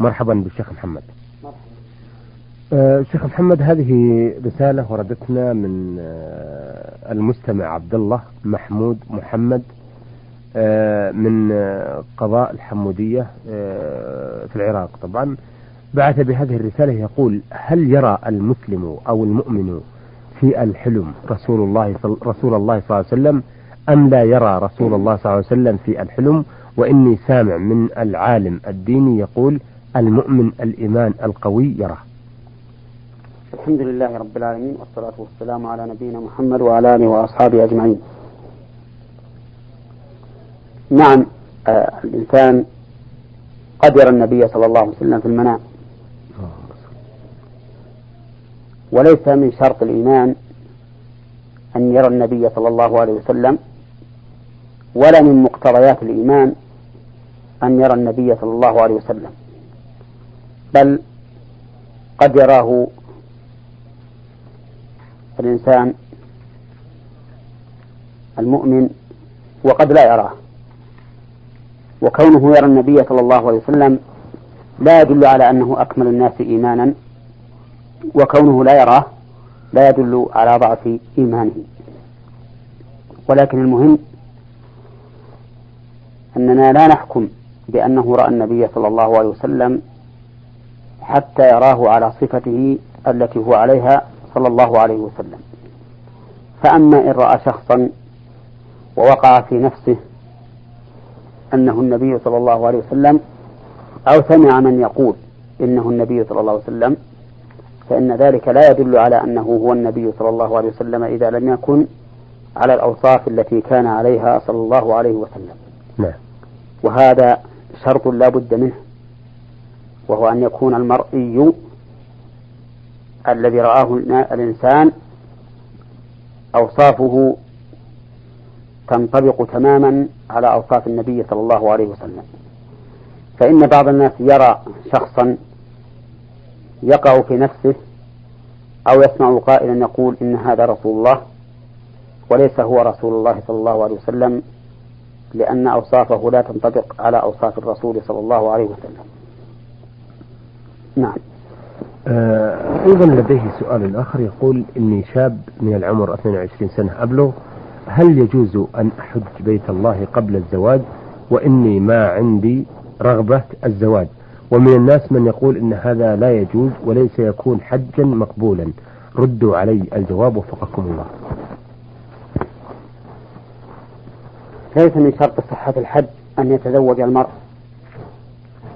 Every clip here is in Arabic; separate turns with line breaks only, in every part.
مرحبا بالشيخ محمد. الشيخ آه محمد هذه رسالة وردتنا من آه المستمع عبد الله محمود محمد آه من قضاء الحمودية في العراق. طبعا بعث بهذه الرسالة يقول هل يرى المسلم أو المؤمن في الحلم رسول الله صل رسول الله صلى الله عليه وسلم أم لا يرى رسول الله صلى الله عليه وسلم في الحلم وإني سامع من العالم الديني يقول المؤمن الإيمان القوي يراه
الحمد لله رب العالمين والصلاة والسلام على نبينا محمد وعلى آله وأصحابه أجمعين. نعم آه الإنسان قد يرى النبي صلى الله عليه وسلم في المنام. وليس من شرط الإيمان أن يرى النبي صلى الله عليه وسلم ولا من مقتضيات الإيمان أن يرى النبي صلى الله عليه وسلم بل قد يراه الإنسان المؤمن وقد لا يراه. وكونه يرى النبي صلى الله عليه وسلم لا يدل على أنه أكمل الناس إيمانا وكونه لا يراه لا يدل على ضعف إيمانه. ولكن المهم أننا لا نحكم بأنه رأى النبي صلى الله عليه وسلم حتى يراه على صفته التي هو عليها صلى الله عليه وسلم. فأما إن رأى شخصا ووقع في نفسه أنه النبي صلى الله عليه وسلم أو سمع من يقول إنه النبي صلى الله عليه وسلم فإن ذلك لا يدل على أنه هو النبي صلى الله عليه وسلم إذا لم يكن على الأوصاف التي كان عليها صلى الله عليه وسلم.
نعم.
وهذا شرط لا بد منه وهو أن يكون المرئي الذي رآه الإنسان أوصافه تنطبق تماما على أوصاف النبي صلى الله عليه وسلم. فإن بعض الناس يرى شخصا يقع في نفسه أو يسمع قائلا يقول إن هذا رسول الله وليس هو رسول الله صلى الله عليه وسلم لأن أوصافه لا تنطبق على أوصاف الرسول صلى الله عليه وسلم. نعم.
آه أيضا لديه سؤال آخر يقول إني شاب من العمر 22 سنة أبلغ هل يجوز أن أحج بيت الله قبل الزواج؟ وإني ما عندي رغبة الزواج. ومن الناس من يقول إن هذا لا يجوز وليس يكون حجا مقبولا. ردوا علي الجواب وفقكم الله.
ليس من شرط صحة الحج أن يتزوج المرء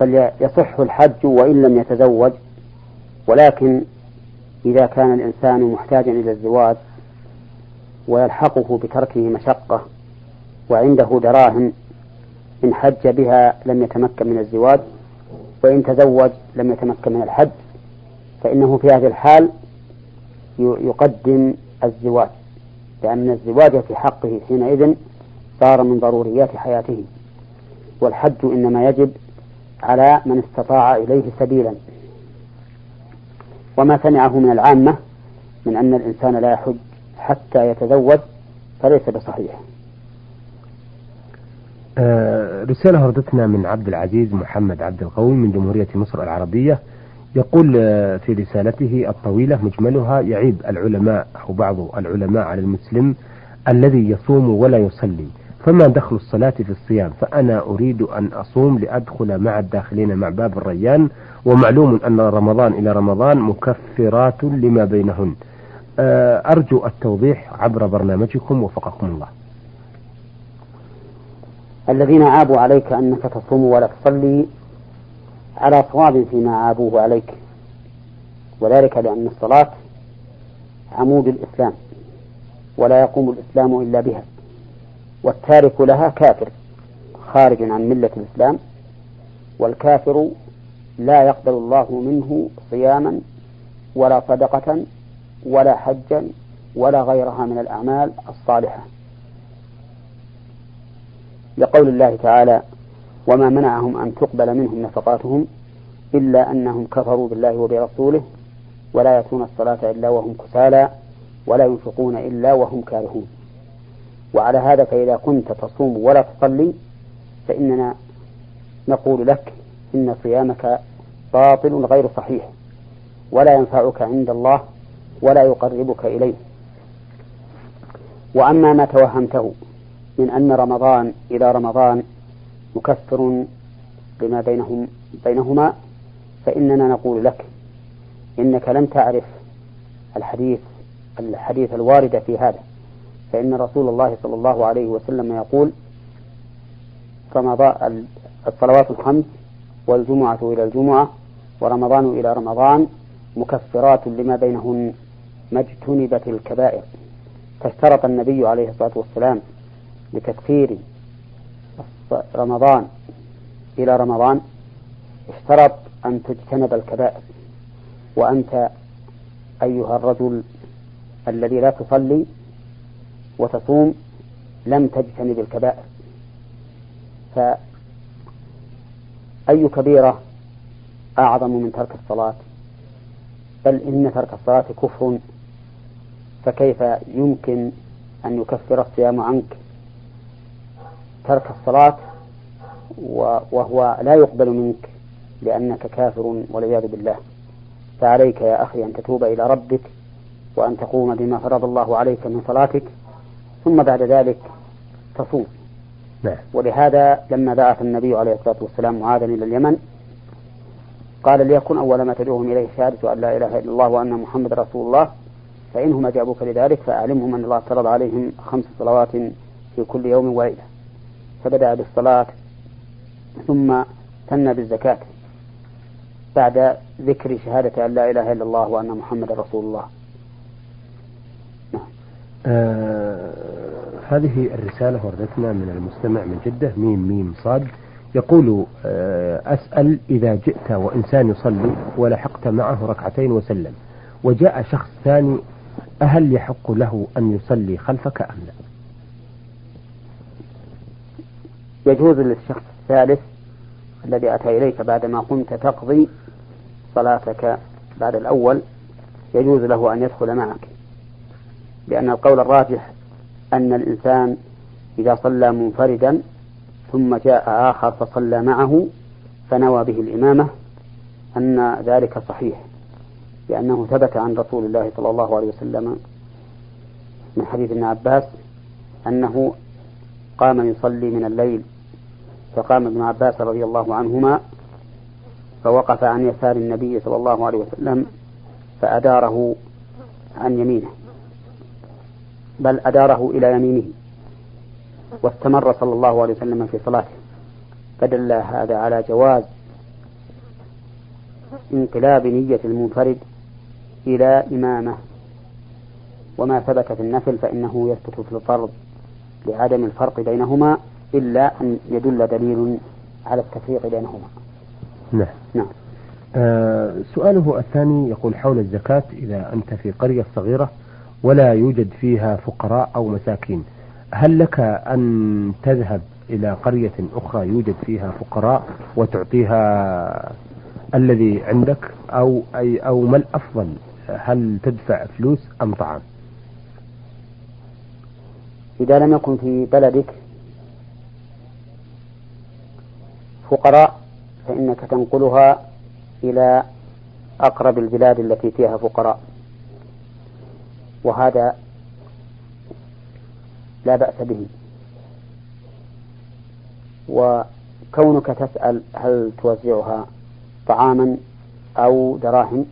بل يصح الحج وإن لم يتزوج. ولكن إذا كان الإنسان محتاجا إلى الزواج ويلحقه بتركه مشقة وعنده دراهم إن حج بها لم يتمكن من الزواج وإن تزوج لم يتمكن من الحج فإنه في هذه الحال يقدم الزواج لأن الزواج في حقه حينئذ صار من ضروريات حياته. والحج إنما يجب على من استطاع إليه سبيلا. وما سمعه من العامة من أن الإنسان لا يحج حتى يتزوج فليس بصحيح.
آه رسالة وردتنا من عبد العزيز محمد عبد القوي من جمهورية مصر العربية. يقول آه في رسالته الطويلة مجملها يعيب العلماء أو بعض العلماء على المسلم الذي يصوم ولا يصلي. فما دخل الصلاة في الصيام؟ فأنا أريد أن أصوم لأدخل مع الداخلين مع باب الريان ومعلوم أن رمضان إلى رمضان مكفرات لما بينهن. آه، أرجو التوضيح عبر برنامجكم وفقكم الله.
الذين عابوا عليك أنك تصوم ولا تصلي على صواب فيما عابوه عليك وذلك لأن الصلاة عمود الإسلام ولا يقوم الإسلام إلا بها. والتارك لها كافر خارج عن ملة الإسلام والكافر لا يقبل الله منه صياما ولا صدقة ولا حجا ولا غيرها من الأعمال الصالحة. لقول الله تعالى وما منعهم أن تقبل منهم نفقاتهم إلا أنهم كفروا بالله وبرسوله ولا يأتون الصلاة إلا وهم كسالى ولا ينفقون إلا وهم كارهون. وعلى هذا فإذا كنت تصوم ولا تصلي فإننا نقول لك إن صيامك باطل غير صحيح ولا ينفعك عند الله ولا يقربك إليه. وأما ما توهمته من أن رمضان إلى رمضان مكفر لما بينهم بينهما فإننا نقول لك إنك لم تعرف الحديث الحديث الوارد في هذا. فإن رسول الله صلى الله عليه وسلم يقول رمضان الصلوات الخمس والجمعة إلى الجمعة ورمضان إلى رمضان مكفرات لما بينهن ما اجتنبت الكبائر. فاشترط النبي عليه الصلاة والسلام لتكفير رمضان إلى رمضان اشترط أن تجتنب الكبائر. وأنت أيها الرجل الذي لا تصلي وتصوم لم تجتنب الكبائر. فأي كبيرة أعظم من ترك الصلاة؟ بل إن ترك الصلاة كفر. فكيف يمكن أن يكفر الصيام عنك؟ ترك الصلاة وهو لا يقبل منك لأنك كافر والعياذ بالله. فعليك يا أخي أن تتوب إلى ربك وأن تقوم بما فرض الله عليك من صلاتك ثم بعد ذلك تصوم نعم. ولهذا لما بعث النبي عليه الصلاة والسلام معاذا إلى اليمن قال ليكن أول ما تدعوهم إليه شهادة أن لا إله إلا الله وأن محمد رسول الله فإنهم أجابوك لذلك فأعلمهم أن الله فرض عليهم خمس صلوات في كل يوم وليلة فبدأ بالصلاة ثم ثنى بالزكاة بعد ذكر شهادة أن لا إله إلا الله وأن محمد رسول الله
نعم. آه هذه الرسالة وردتنا من المستمع من جدة ميم ميم صاد يقول آه أسأل إذا جئت وإنسان يصلي ولحقت معه ركعتين وسلم وجاء شخص ثاني أهل يحق له أن يصلي خلفك أم لا؟
يجوز للشخص الثالث الذي أتى إليك بعدما قمت تقضي صلاتك بعد الأول يجوز له أن يدخل معك لأن القول الراجح أن الإنسان إذا صلى منفردا ثم جاء آخر فصلى معه فنوى به الإمامة أن ذلك صحيح لأنه ثبت عن رسول الله صلى الله عليه وسلم من حديث ابن عباس أنه قام يصلي من الليل فقام ابن عباس رضي الله عنهما فوقف عن يسار النبي صلى الله عليه وسلم فأداره عن يمينه. بل أداره إلى يمينه. واستمر صلى الله عليه وسلم في صلاته. فدل هذا على جواز انقلاب نية المنفرد إلى إمامة. وما ثبت في النفل فإنه يثبت في الفرض لعدم الفرق بينهما إلا أن يدل دليل على التفريق بينهما.
نعم. نعم. آه سؤاله الثاني يقول حول الزكاة إذا أنت في قرية صغيرة ولا يوجد فيها فقراء أو مساكين. هل لك أن تذهب إلى قرية أخرى يوجد فيها فقراء وتعطيها الذي عندك؟ أو أي أو ما الأفضل؟ هل تدفع فلوس أم طعام؟
إذا لم يكن في بلدك فقراء فإنك تنقلها إلى أقرب البلاد التي فيها فقراء. وهذا لا بأس به. وكونك تسأل هل توزعها طعاما أو دراهم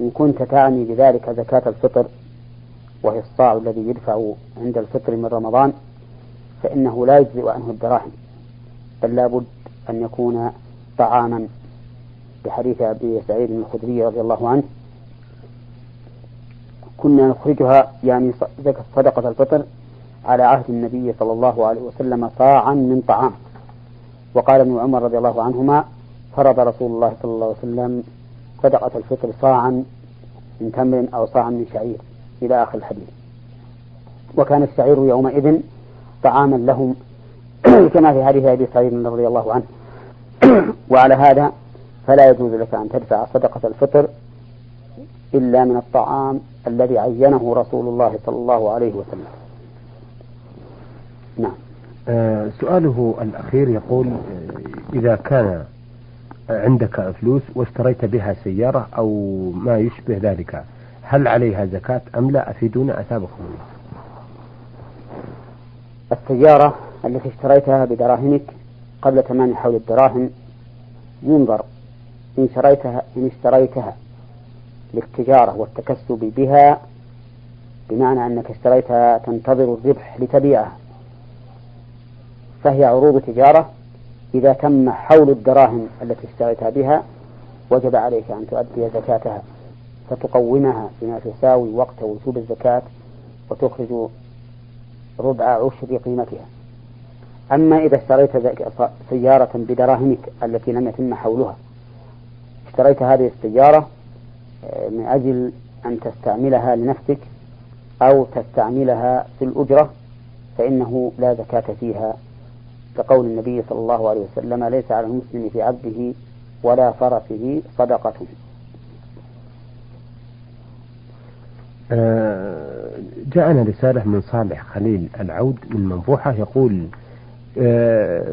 إن كنت تعني بذلك زكاة الفطر وهي الصاع الذي يدفع عند الفطر من رمضان فإنه لا يجزئ عنه الدراهم بل لابد أن يكون طعاما. بحديث أبي سعيد الخدري رضي الله عنه كنا نخرجها يعني صدقة الفطر على عهد النبي صلى الله عليه وسلم صاعا من طعام. وقال ابن عمر رضي الله عنهما فرض رسول الله صلى الله عليه وسلم صدقة الفطر صاعا من تمر أو صاعا من شعير إلى آخر الحديث. وكان الشعير يومئذ طعاما لهم كما في حديث أبي سعيد رضي الله عنه. وعلى هذا فلا يجوز لك أن تدفع صدقة الفطر إلا من الطعام الذي عينه رسول الله صلى الله عليه وسلم.
نعم. آه سؤاله الأخير يقول آه إذا كان عندك فلوس واشتريت بها سيارة أو ما يشبه ذلك هل عليها زكاة أم لا؟ أفيدونا أثابكم الله.
السيارة التي اشتريتها بدراهمك قبل تمام حول الدراهم ينظر إن شريتها إن اشتريتها للتجارة والتكسب بها بمعنى أنك اشتريتها تنتظر الربح لتبيعها فهي عروض تجارة إذا تم حول الدراهم التي اشتريتها بها وجب عليك أن تؤدي زكاتها فتقومها بما تساوي وقت وجوب الزكاة وتخرج ربع عشر قيمتها. أما إذا اشتريت سيارة بدراهمك التي لم يتم حولها اشتريت هذه السيارة من أجل أن تستعملها لنفسك أو تستعملها في الأجرة فإنه لا زكاة فيها. كقول النبي صلى الله عليه وسلم ليس على المسلم في عبده ولا فرسه صدقة.
آه، جاءنا رسالة من صالح خليل العود من منبوحة يقول آه،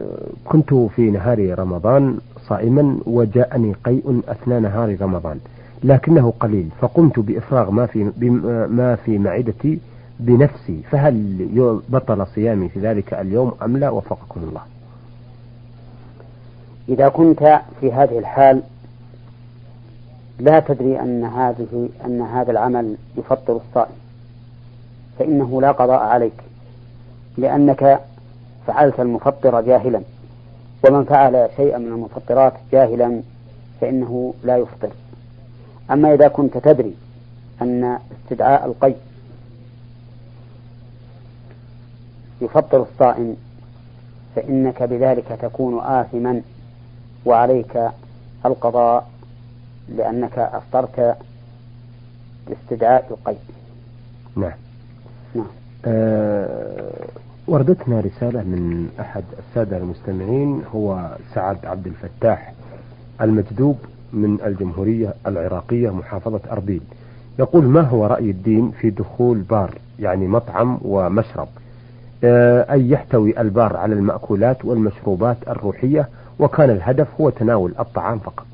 كنت في نهار رمضان صائما وجاءني قيء أثناء نهار رمضان. لكنه قليل فقمت بإفراغ ما في ما في معدتي بنفسي فهل بطل صيامي في ذلك اليوم أم لا؟ وفقكم الله.
إذا كنت في هذه الحال لا تدري أن هذه أن هذا العمل يفطر الصائم فإنه لا قضاء عليك لأنك فعلت المفطر جاهلا ومن فعل شيئا من المفطرات جاهلا فإنه لا يفطر. أما إذا كنت تدري أن استدعاء القيد يفطر الصائم فإنك بذلك تكون آثما وعليك القضاء لأنك أفطرت باستدعاء القيد.
نعم.
نعم.
آه وردتنا رسالة من أحد السادة المستمعين هو سعد عبد الفتاح المجذوب من الجمهورية العراقية محافظة أربيل. يقول ما هو رأي الدين في دخول بار يعني مطعم ومشرب؟ آه، أي يحتوي البار على المأكولات والمشروبات الروحية وكان الهدف هو تناول الطعام فقط.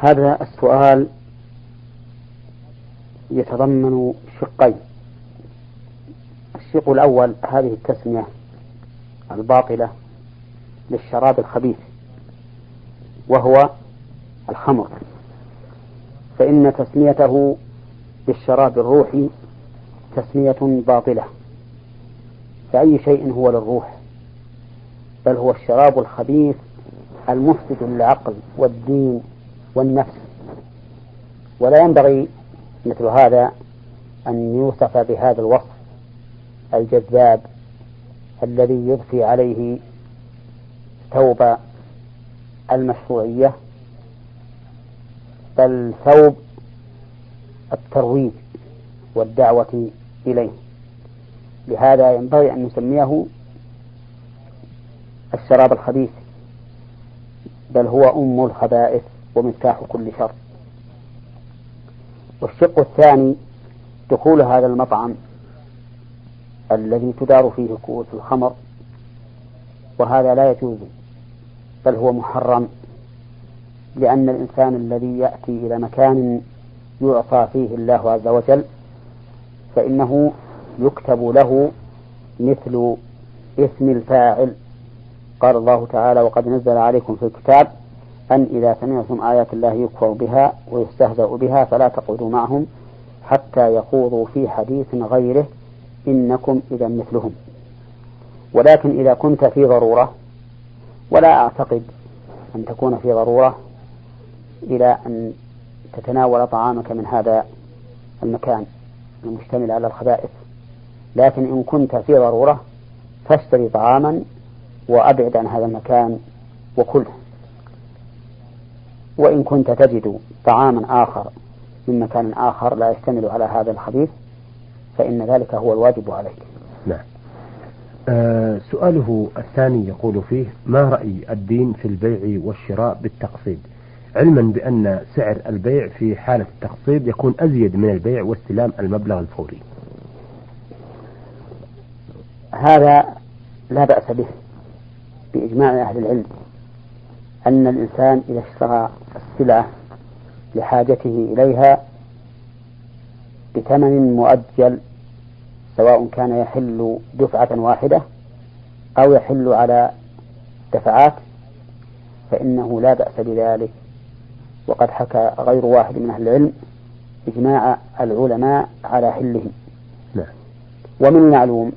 هذا السؤال يتضمن شقين. الشق الأول هذه التسمية الباطلة للشراب الخبيث وهو الخمر. فإن تسميته بالشراب الروحي تسمية باطلة. فأي شيء هو للروح بل هو الشراب الخبيث المفسد للعقل والدين والنفس. ولا ينبغي مثل هذا أن يوصف بهذا الوصف الجذاب الذي يضفي عليه ثوب المشروعية بل ثوب الترويج والدعوة إليه. لهذا ينبغي أن نسميه الشراب الخبيث بل هو أم الخبائث ومفتاح كل شر. والشق الثاني دخول هذا المطعم الذي تدار فيه كؤوس الخمر وهذا لا يجوز بل هو محرم لأن الإنسان الذي يأتي إلى مكان يعصى فيه الله عز وجل فإنه يكتب له مثل اسم الفاعل. قال الله تعالى وقد نزل عليكم في الكتاب أن إذا سمعتم آيات الله يكفر بها ويستهزأ بها فلا تقعدوا معهم حتى يخوضوا في حديث غيره إنكم إذا مثلهم. ولكن إذا كنت في ضرورة ولا أعتقد أن تكون في ضرورة إلى أن تتناول طعامك من هذا المكان المشتمل على الخبائث. لكن إن كنت في ضرورة فاشتري طعاما وأبعد عن هذا المكان وكله. وإن كنت تجد طعاما آخر من مكان آخر لا يشتمل على هذا الخبيث فإن ذلك هو الواجب عليك.
نعم. سؤاله الثاني يقول فيه ما رأي الدين في البيع والشراء بالتقسيط علما بأن سعر البيع في حالة التقسيط يكون أزيد من البيع واستلام المبلغ الفوري.
هذا لا بأس به بإجماع أهل العلم أن الإنسان إذا اشترى السلعة لحاجته إليها بثمن مؤجل سواء كان يحل دفعة واحدة أو يحل على دفعات فإنه لا بأس بذلك وقد حكى غير واحد من أهل العلم إجماع العلماء على حله
نعم.
ومن المعلوم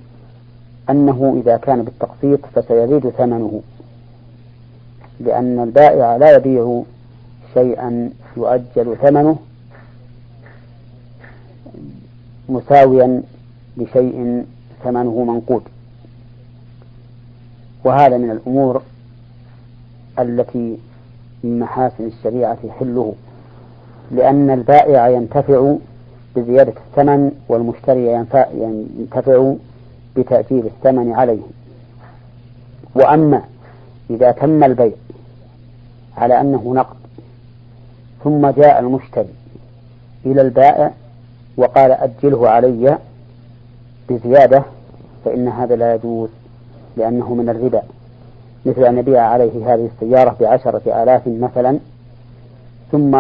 أنه إذا كان بالتقسيط فسيزيد ثمنه لأن البائع لا يبيع شيئا يؤجل ثمنه مساويا لشيء ثمنه منقود. وهذا من الأمور التي من محاسن الشريعة حله لأن البائع ينتفع بزيادة الثمن والمشتري ينتفع بتأجيل الثمن عليه. وأما إذا تم البيع على أنه نقد ثم جاء المشتري إلى البائع وقال أجله علي بزيادة فإن هذا لا يجوز لأنه من الربا. مثل أن يبيع عليه هذه السيارة بعشرة آلاف مثلا ثم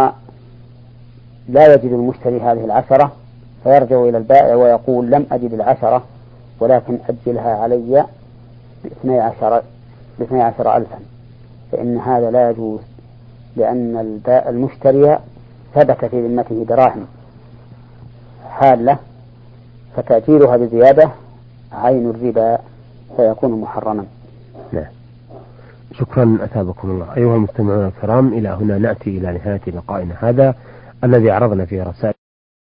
لا يجد المشتري هذه العشرة فيرجع إلى البائع ويقول لم أجد العشرة ولكن أجلها علي باثني عشر باثني عشر ألفا. فإن هذا لا يجوز لأن المشتري ثبت في ذمته دراهم حالة فتأجيلها بزيادة عين الربا فيكون محرما.
نعم. شكرا أثابكم الله. أيها المستمعون الكرام إلى هنا نأتي إلى نهاية لقائنا هذا الذي عرضنا فيه رسائل.